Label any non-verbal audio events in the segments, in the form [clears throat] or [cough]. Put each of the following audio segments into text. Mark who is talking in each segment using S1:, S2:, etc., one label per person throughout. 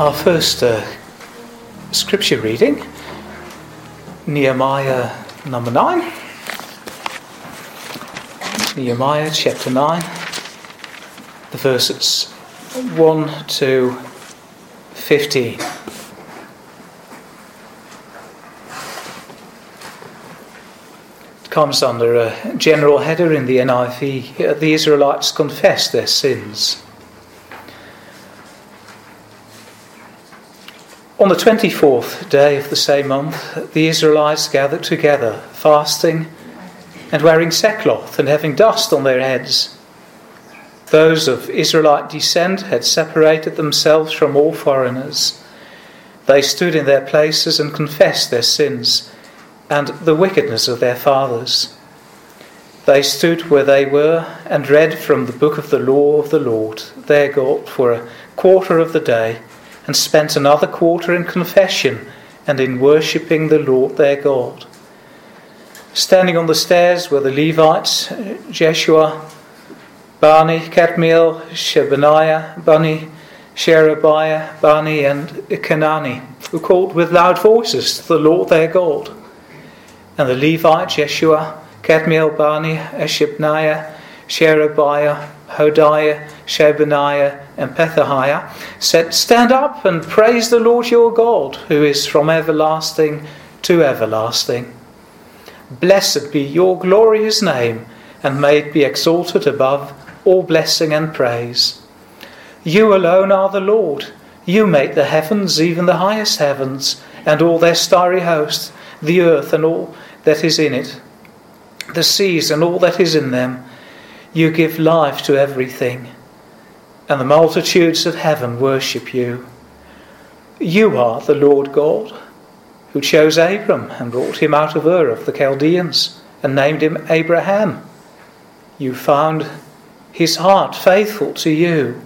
S1: Our first uh, scripture reading, Nehemiah number 9. Nehemiah chapter 9, the verses 1 to 15. It comes under a general header in the NIV. The Israelites confess their sins. On the 24th day of the same month, the Israelites gathered together, fasting and wearing sackcloth and having dust on their heads. Those of Israelite descent had separated themselves from all foreigners. They stood in their places and confessed their sins and the wickedness of their fathers. They stood where they were and read from the book of the law of the Lord, their God, for a quarter of the day and spent another quarter in confession and in worshipping the Lord their God. Standing on the stairs were the Levites, Jeshua, Bani, Kadmiel, Shebaniah, Bani, Sherebiah, Bani, and Kenani, who called with loud voices to the Lord their God. And the Levite, Jeshua, Kadmiel, Bani, Shebaniah, Sherebiah, Hodiah, Shebaniah, and Pethahiah, said, Stand up and praise the Lord your God, who is from everlasting to everlasting. Blessed be your glorious name, and may it be exalted above all blessing and praise. You alone are the Lord. You make the heavens, even the highest heavens, and all their starry host, the earth and all that is in it, the seas and all that is in them you give life to everything, and the multitudes of heaven worship you. You are the Lord God, who chose Abram and brought him out of Ur of the Chaldeans and named him Abraham. You found his heart faithful to you,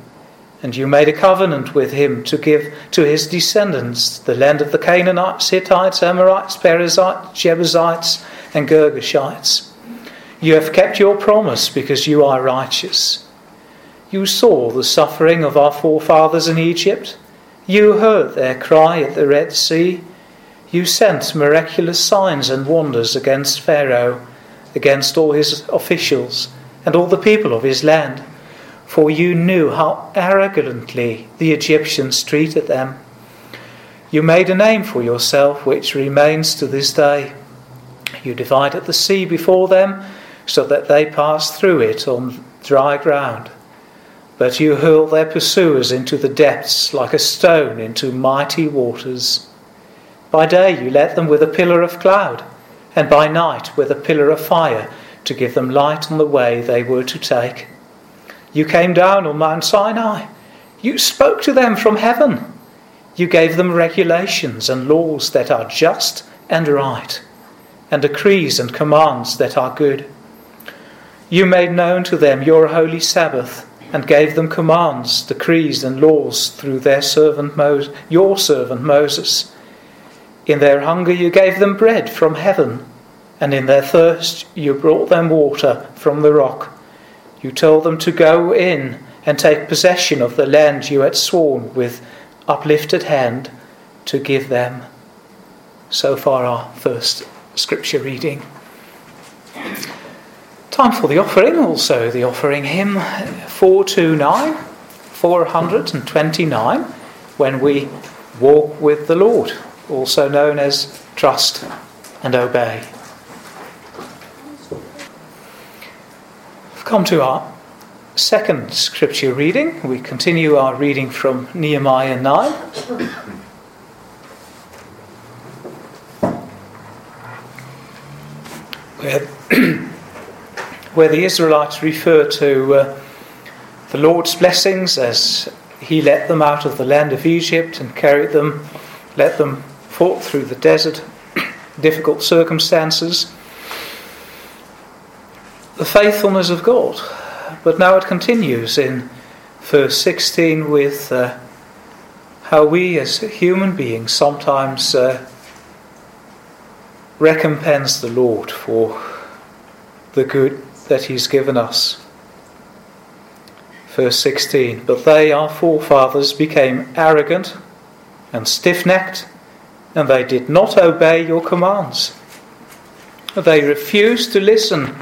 S1: and you made a covenant with him to give to his descendants the land of the Canaanites, Hittites, Amorites, Perizzites, Jebusites, and Girgashites you have kept your promise because you are righteous. You saw the suffering of our forefathers in Egypt. You heard their cry at the Red Sea. You sent miraculous signs and wonders against Pharaoh, against all his officials, and all the people of his land, for you knew how arrogantly the Egyptians treated them. You made a name for yourself which remains to this day. You divided the sea before them so that they pass through it on dry ground. But you hurl their pursuers into the depths like a stone into mighty waters. By day you let them with a pillar of cloud, and by night with a pillar of fire to give them light on the way they were to take. You came down on Mount Sinai. You spoke to them from heaven. You gave them regulations and laws that are just and right, and decrees and commands that are good. You made known to them your holy Sabbath and gave them commands, decrees, and laws through their servant your servant Moses. In their hunger you gave them bread from heaven, and in their thirst you brought them water from the rock. You told them to go in and take possession of the land you had sworn with uplifted hand to give them. So far, our first scripture reading. Time for the offering, also the offering hymn 429, 429, when we walk with the Lord, also known as trust and obey. We've come to our second scripture reading. We continue our reading from Nehemiah 9. Where where the Israelites refer to uh, the Lord's blessings as He let them out of the land of Egypt and carried them, let them fought through the desert, [clears throat] difficult circumstances. The faithfulness of God. But now it continues in verse 16 with uh, how we as human beings sometimes uh, recompense the Lord for the good that he's given us. Verse 16 But they, our forefathers, became arrogant and stiff necked, and they did not obey your commands. They refused to listen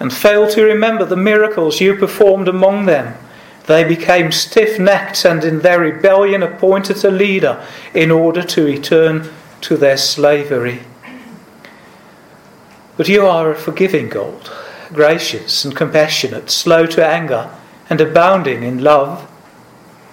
S1: and failed to remember the miracles you performed among them. They became stiff necked and in their rebellion appointed a leader in order to return to their slavery. But you are a forgiving God, gracious and compassionate, slow to anger, and abounding in love.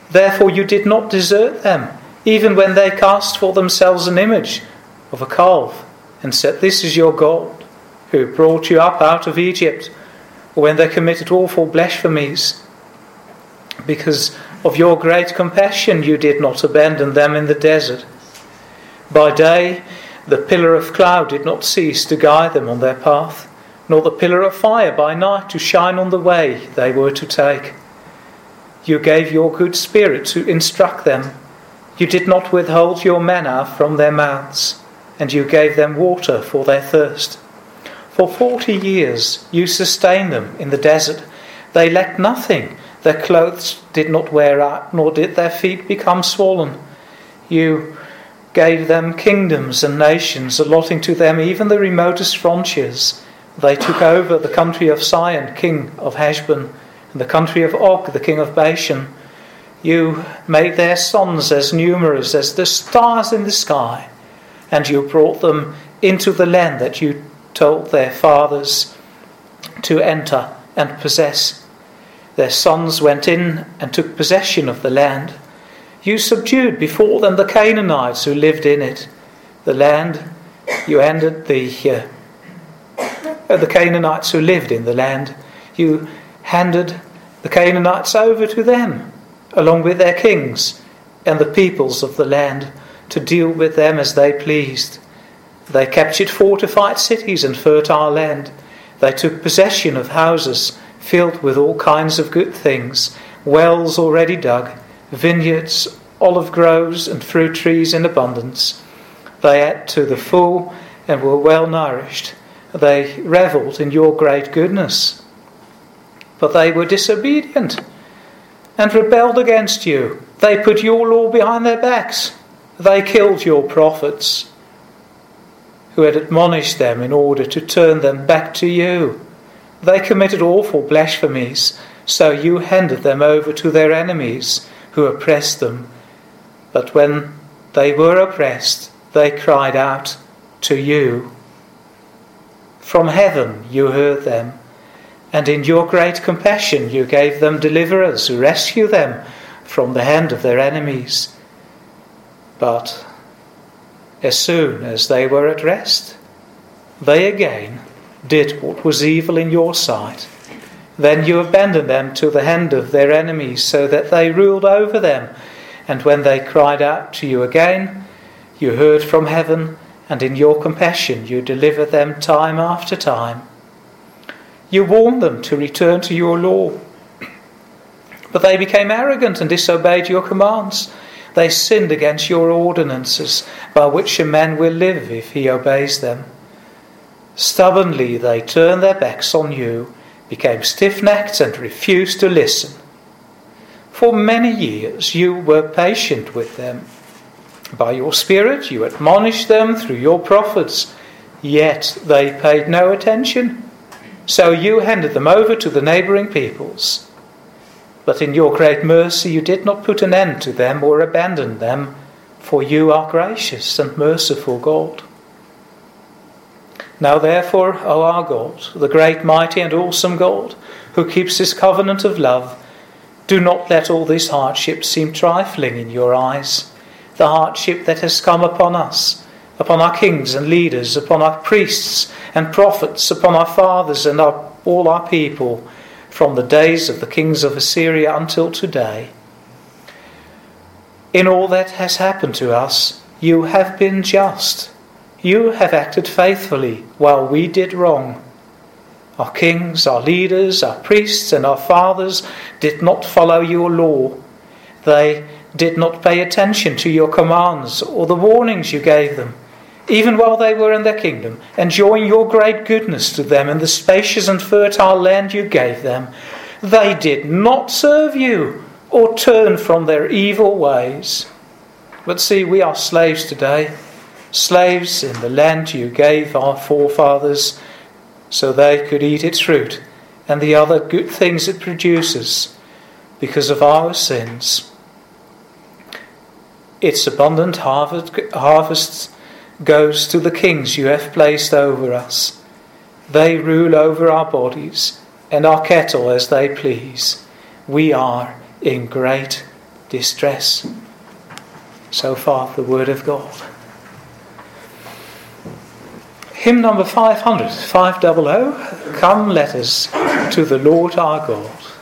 S1: Therefore, you did not desert them, even when they cast for themselves an image of a calf and said, This is your God, who brought you up out of Egypt, or when they committed awful blasphemies. Because of your great compassion, you did not abandon them in the desert. By day, the pillar of cloud did not cease to guide them on their path, nor the pillar of fire by night to shine on the way they were to take. You gave your good spirit to instruct them. You did not withhold your manna from their mouths, and you gave them water for their thirst. For forty years you sustained them in the desert. They lacked nothing. Their clothes did not wear out, nor did their feet become swollen. You gave them kingdoms and nations, allotting to them even the remotest frontiers. They took over the country of Sihon, king of Heshbon, and the country of Og, the king of Bashan. You made their sons as numerous as the stars in the sky, and you brought them into the land that you told their fathers to enter and possess. Their sons went in and took possession of the land. You subdued before them the Canaanites who lived in it. The land you ended the uh, the Canaanites who lived in the land. You handed the Canaanites over to them, along with their kings and the peoples of the land, to deal with them as they pleased. They captured fortified cities and fertile land. They took possession of houses filled with all kinds of good things, wells already dug vineyards, olive groves, and fruit trees in abundance. They ate to the full and were well nourished. They revelled in your great goodness. But they were disobedient and rebelled against you. They put your law behind their backs. They killed your prophets who had admonished them in order to turn them back to you. They committed awful blasphemies, so you handed them over to their enemies who oppressed them. But when they were oppressed, they cried out to you. From heaven you heard them, and in your great compassion you gave them deliverers who rescue them from the hand of their enemies. But as soon as they were at rest, they again did what was evil in your sight then you abandoned them to the hand of their enemies, so that they ruled over them. And when they cried out to you again, you heard from heaven, and in your compassion you delivered them time after time. You warned them to return to your law. But they became arrogant and disobeyed your commands. They sinned against your ordinances, by which a man will live if he obeys them. Stubbornly they turned their backs on you became stiff necked and refused to listen. For many years you were patient with them. By your Spirit you admonished them through your prophets, yet they paid no attention. So you handed them over to the neighboring peoples. But in your great mercy you did not put an end to them or abandon them, for you are gracious and merciful God. Now, therefore, O our God, the great, mighty, and awesome God, who keeps his covenant of love, do not let all these hardships seem trifling in your eyes. The hardship that has come upon us, upon our kings and leaders, upon our priests and prophets, upon our fathers and our, all our people, from the days of the kings of Assyria until today. In all that has happened to us, you have been just you have acted faithfully while we did wrong. Our kings, our leaders, our priests, and our fathers did not follow your law. They did not pay attention to your commands or the warnings you gave them, even while they were in their kingdom, enjoying your great goodness to them in the spacious and fertile land you gave them. They did not serve you or turn from their evil ways. But see, we are slaves today, slaves in the land you gave our forefathers so they could eat its fruit and the other good things it produces because of our sins. Its abundant harvest goes to the kings you have placed over us. They rule over our bodies and our cattle as they please. We are in great distress. So far, the Word of God. Hymn number 500, 500, Come let us to the Lord our God.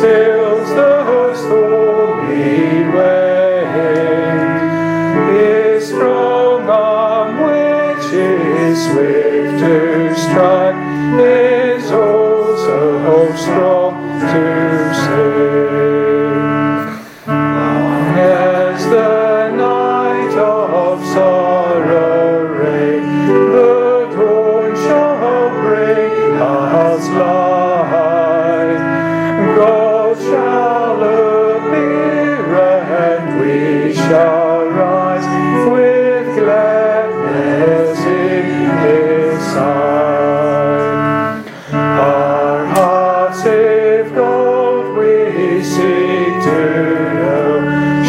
S1: stay.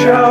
S1: show.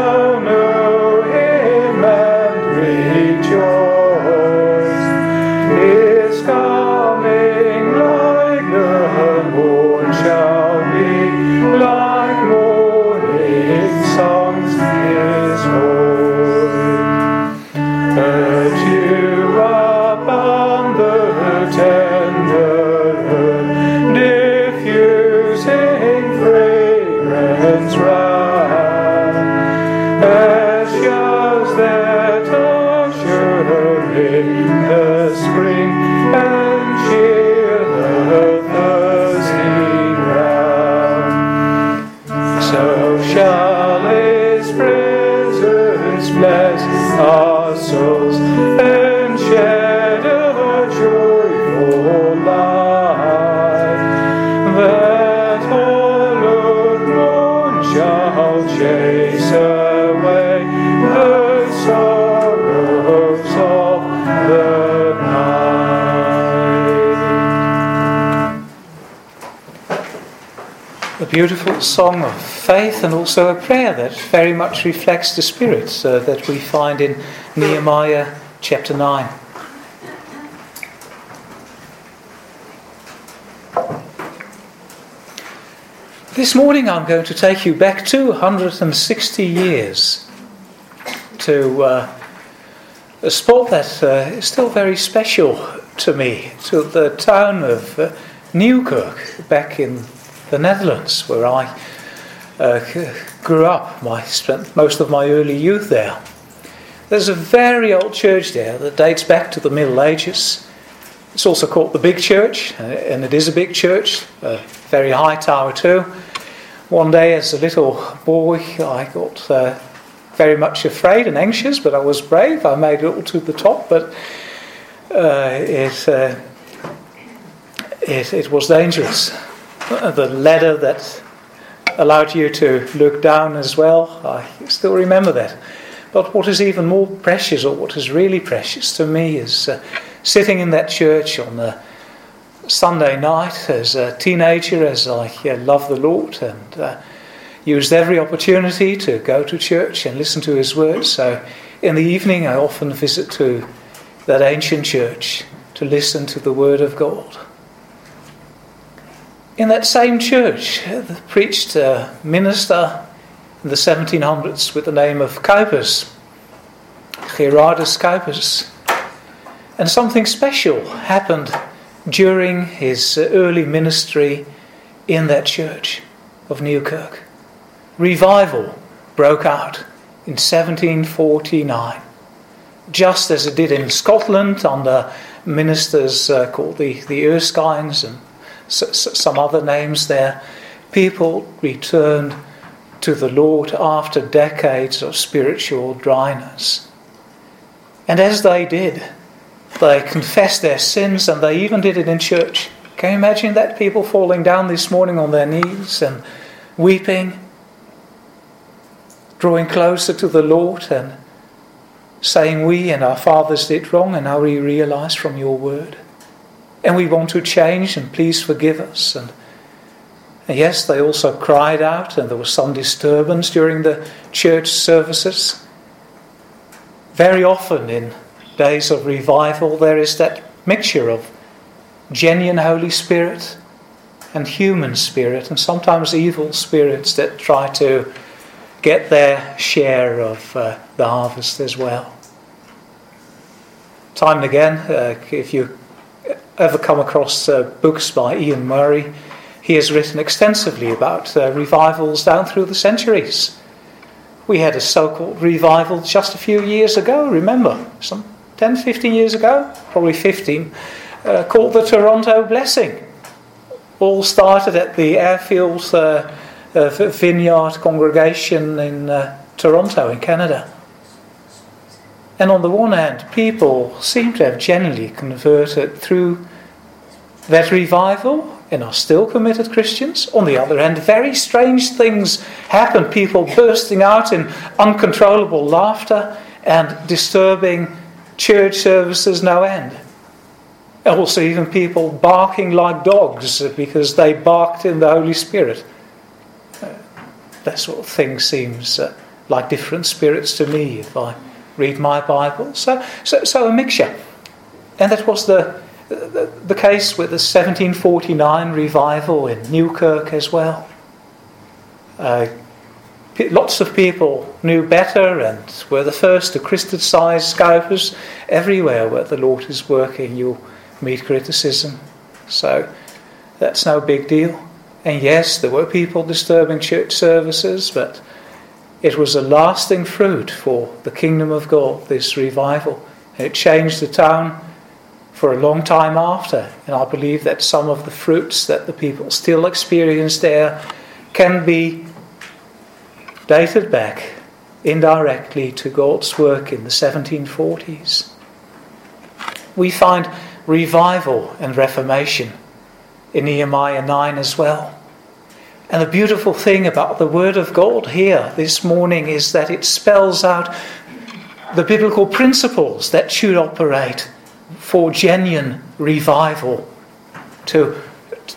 S1: Beautiful song of faith and also a prayer that very much reflects the spirit uh, that we find in Nehemiah chapter 9. This morning I'm going to take you back 260 years to uh, a spot that uh, is still very special to me, to the town of uh, back in the Netherlands, where I uh, grew up. I spent most of my early youth there. There's a very old church there that dates back to the Middle Ages. It's also called the Big Church, uh, and it is a big church, a very high tower too. One day, as a little boy, I got uh, very much afraid and anxious, but I was brave. I made it all to the top, but uh, it, uh, it, it was dangerous the ladder that allowed you to look down as well. I still remember that. But what is even more precious, or what is really precious to me, is uh, sitting in that church on a Sunday night as a teenager, as I uh, love the Lord and uh, used every opportunity to go to church and listen to His word. So in the evening, I often visit to that ancient church to listen to the word of God in that same church, the preached a minister in the 1700s with the name of Cuypers, Gerardus Cuypers. And something special happened during his early ministry in that church of Newkirk. Revival broke out in 1749, just as it did in Scotland under ministers uh, called the, the Erskines and s- s- some other names there. People returned to the Lord after decades of spiritual dryness. And as they did, they confessed their sins and they even did it in church. Can you imagine that? People falling down this morning on their knees and weeping, drawing closer to the Lord and saying, We and our fathers did wrong and now we realize from your word. And we want to change and please forgive us. And, and yes, they also cried out and there was some disturbance during the church services. Very often in days of revival, there is that mixture of genuine Holy Spirit and human spirit, and sometimes evil spirits that try to get their share of uh, the harvest as well. Time and again, uh, if you ever come across uh, books by Iain Murray, he has written extensively about uh, revivals down through the centuries. We had a so called revival just a few years ago, remember? Some 10, 15 years ago, probably 15, uh, called the Toronto Blessing. All started at the Airfield uh, uh, Vineyard congregation in uh, Toronto, in Canada. And on the one hand, people seem to have generally converted through that revival and are still committed Christians. On the other hand, very strange things happen. People bursting out in uncontrollable laughter and disturbing church services no end. Also, even people barking like dogs because they barked in the Holy Spirit. Uh, that sort of thing seems uh, like different spirits to me if I read my Bible. So, so, so a mixture. And that was the, the, the case with the 1749 revival in Newkirk as well. Uh, lots of people knew better and were the first to criticize Cuypers. Everywhere where the Lord is working, you'll meet criticism. So that's no big deal. And yes, there were people disturbing church services, but it was a lasting fruit for the kingdom of God, this revival. It changed the town for a long time after. And I believe that some of the fruits that the people still experience there can be dated back indirectly to God's work in the 1740s. We find revival and reformation in Nehemiah 9 as well. And the beautiful thing about the Word of God here this morning is that it spells out the biblical principles that should operate for genuine revival, to,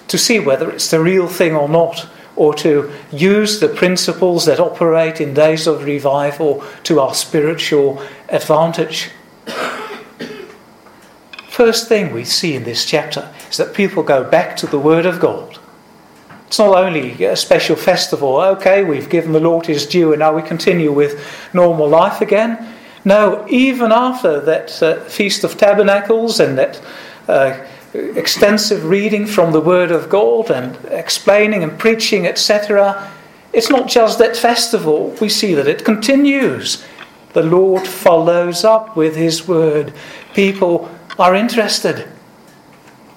S1: to see whether it's the real thing or not, or to use the principles that operate in days of revival to our spiritual advantage. First thing we see in this chapter is that people go back to the Word of God. It's not only a special festival, okay, we've given the Lord his due and now we continue with normal life again. No, even after that uh, Feast of Tabernacles and that uh, extensive reading from the Word of God and explaining and preaching, etc., it's not just that festival. We see that it continues. The Lord follows up with His Word. People are interested.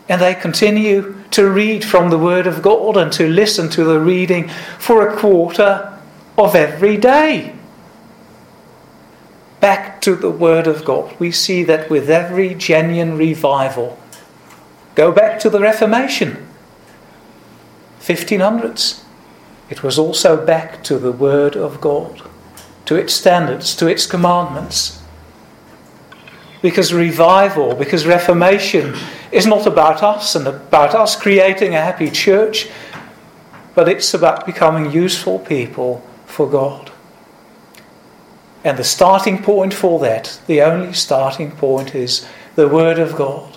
S1: And they continue to read from the Word of God and to listen to the reading for a quarter of every day. Back to the Word of God. We see that with every genuine revival. Go back to the Reformation, 1500s. It was also back to the Word of God, to its standards, to its commandments because revival, because reformation is not about us and about us creating a happy church, but it's about becoming useful people for God. And the starting point for that, the only starting point, is the Word of God.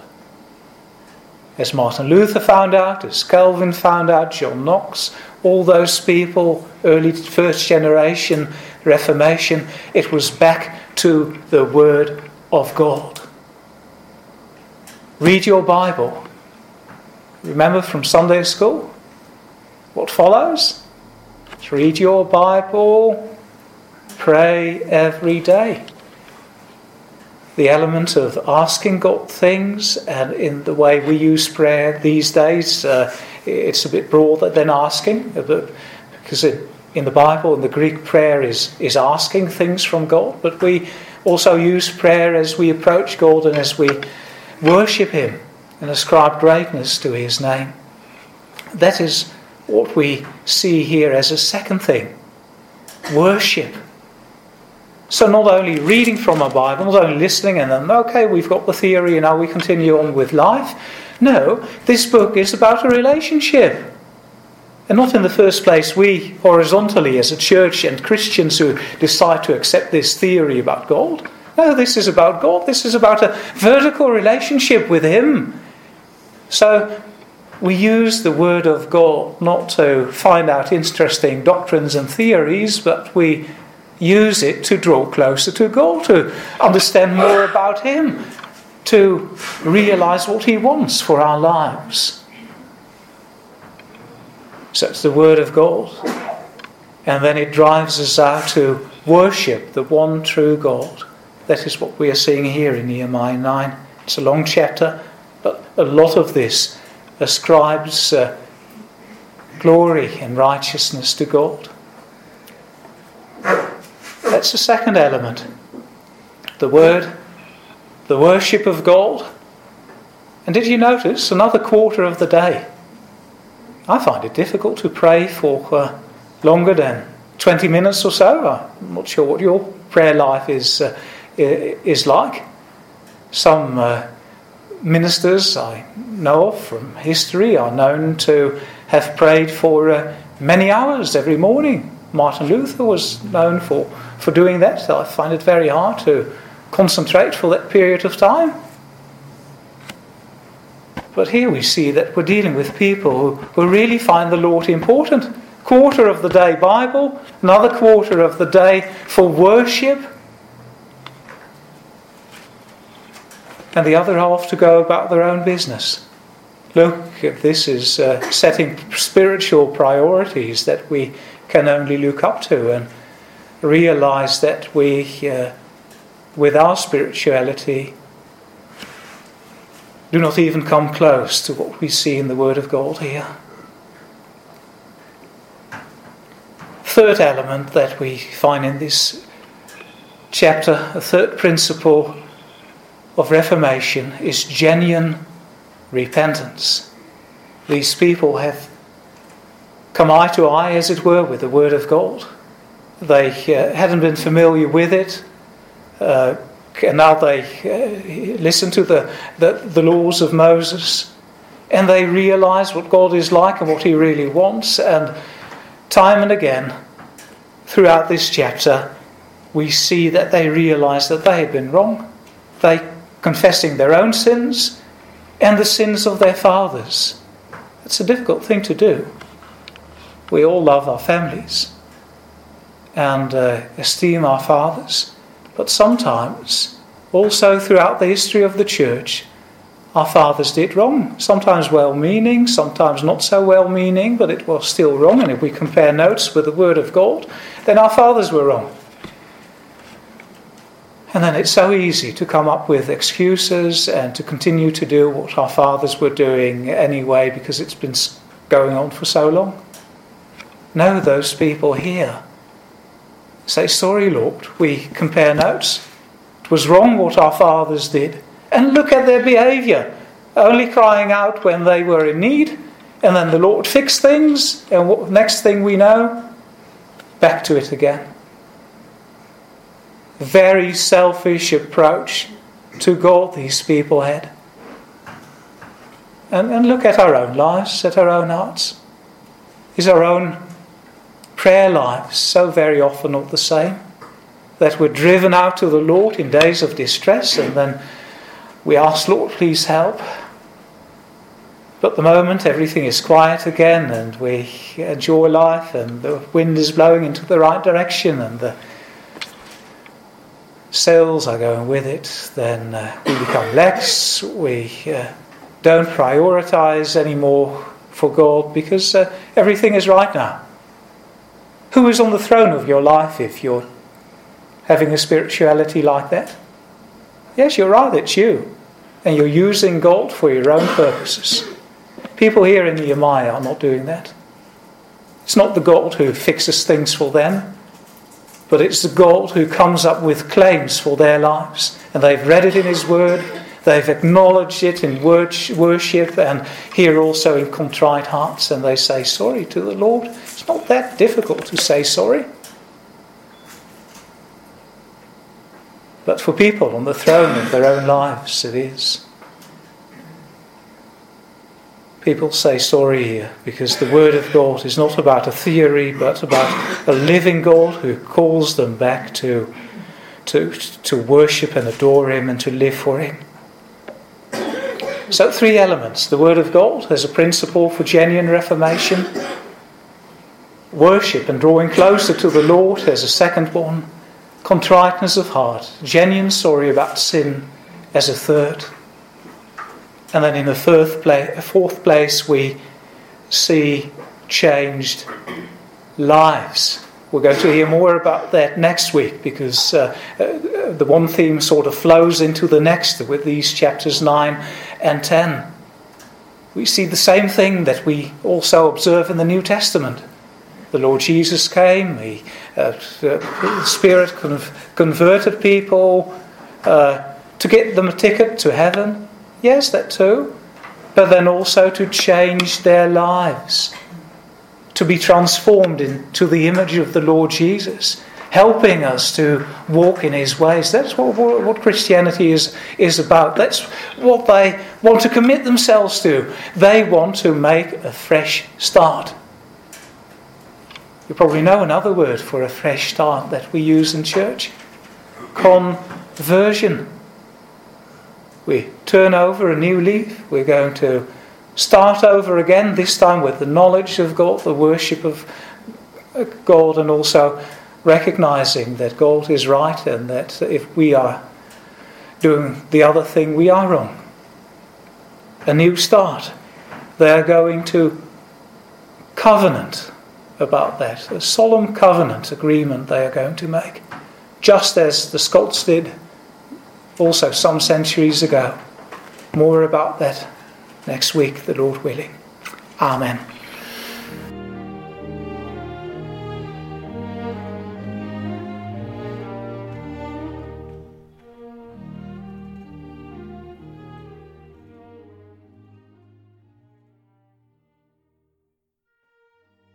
S1: As Martin Luther found out, as Calvin found out, John Knox, all those people, early first generation Reformation, it was back to the Word of God. Read your Bible. Remember from Sunday school? What follows? Read your Bible, pray every day. The element of asking God things, and in the way we use prayer these days, uh, it's a bit broader than asking, because it, in the Bible, in the Greek, prayer is, is asking things from God, but we also use prayer as we approach God and as we worship Him and ascribe greatness to His name. That is what we see here as a second thing worship. So, not only reading from a Bible, not only listening and then, okay, we've got the theory and now we continue on with life. No, this book is about a relationship. And not in the first place, we horizontally as a church and Christians who decide to accept this theory about God. No, this is about God. This is about a vertical relationship with Him. So we use the Word of God not to find out interesting doctrines and theories, but we use it to draw closer to God, to understand more about Him, to realize what He wants for our lives. So it's the Word of God. And then it drives us out to worship the one true God. That is what we are seeing here in Nehemiah 9. It's a long chapter, but a lot of this ascribes uh, glory and righteousness to God. That's the second element. The Word, the worship of God. And did you notice another quarter of the day? I find it difficult to pray for uh, longer than 20 minutes or so. I'm not sure what your prayer life is, uh, is like. Some uh, ministers I know of from history are known to have prayed for uh, many hours every morning. Martin Luther was known for, for doing that. So I find it very hard to concentrate for that period of time. But here we see that we're dealing with people who, who really find the Lord important. Quarter of the day Bible, another quarter of the day for worship, and the other half to go about their own business. Look, this is uh, setting spiritual priorities that we can only look up to and realize that we, uh, with our spirituality, do not even come close to what we see in the Word of God here. Third element that we find in this chapter, a third principle of Reformation, is genuine repentance. These people have come eye to eye, as it were, with the Word of God. They uh, hadn't been familiar with it. Uh, and now they uh, listen to the, the, the laws of Moses and they realize what God is like and what He really wants. And time and again, throughout this chapter, we see that they realize that they had been wrong. They confessing their own sins and the sins of their fathers. It's a difficult thing to do. We all love our families and uh, esteem our fathers. But sometimes, also throughout the history of the church, our fathers did wrong. Sometimes well meaning, sometimes not so well meaning, but it was still wrong. And if we compare notes with the Word of God, then our fathers were wrong. And then it's so easy to come up with excuses and to continue to do what our fathers were doing anyway because it's been going on for so long. No, those people here Say, sorry, Lord, we compare notes. It was wrong what our fathers did. And look at their behavior. Only crying out when they were in need. And then the Lord fixed things. And what, next thing we know, back to it again. Very selfish approach to God these people had. And, and look at our own lives, at our own hearts. Is our own prayer lives so very often not the same. That we're driven out to the Lord in days of distress and then we ask, Lord, please help. But the moment, everything is quiet again, and we enjoy life, and the wind is blowing into the right direction, and the sails are going with it. Then uh, we become lax. We uh, don't prioritize anymore for God because uh, everything is right now. Who is on the throne of your life if you're having a spirituality like that? Yes, you're right, it's you. And you're using God for your own purposes. People here in Nehemiah are not doing that. It's not the God who fixes things for them, but it's the God who comes up with claims for their lives. And they've read it in His Word, they've acknowledged it in worship, and here also in contrite hearts, and they say sorry to the Lord. It's not that difficult to say sorry. But for people on the throne of their own lives, it is. People say sorry here because the Word of God is not about a theory but about a living God who calls them back to, to, to worship and adore Him and to live for Him. So, three elements the Word of God as a principle for genuine reformation, worship and drawing closer to the Lord There's a second one, contriteness of heart, genuine sorry about sin as a third. And then in the fourth place, fourth place, we see changed lives. We're going to hear more about that next week because uh, uh, the one theme sort of flows into the next with these chapters 9 and 10. We see the same thing that we also observe in the New Testament. The Lord Jesus came, He, uh, the Spirit converted people uh, to get them a ticket to heaven. Yes, that too. But then also to change their lives, to be transformed into the image of the Lord Jesus, helping us to walk in His ways. That's what, what Christianity is, is about. That's what they want to commit themselves to. They want to make a fresh start. You probably know another word for a fresh start that we use in church conversion we turn over a new leaf. We're going to start over again, this time with the knowledge of God, the worship of uh, God, and also recognizing that God is right and that if we are doing the other thing, we are wrong. A new start. They are going to covenant about that, a solemn covenant agreement they are going to make, just as the Scots did also some centuries ago. More about that next week, the Lord willing. Amen.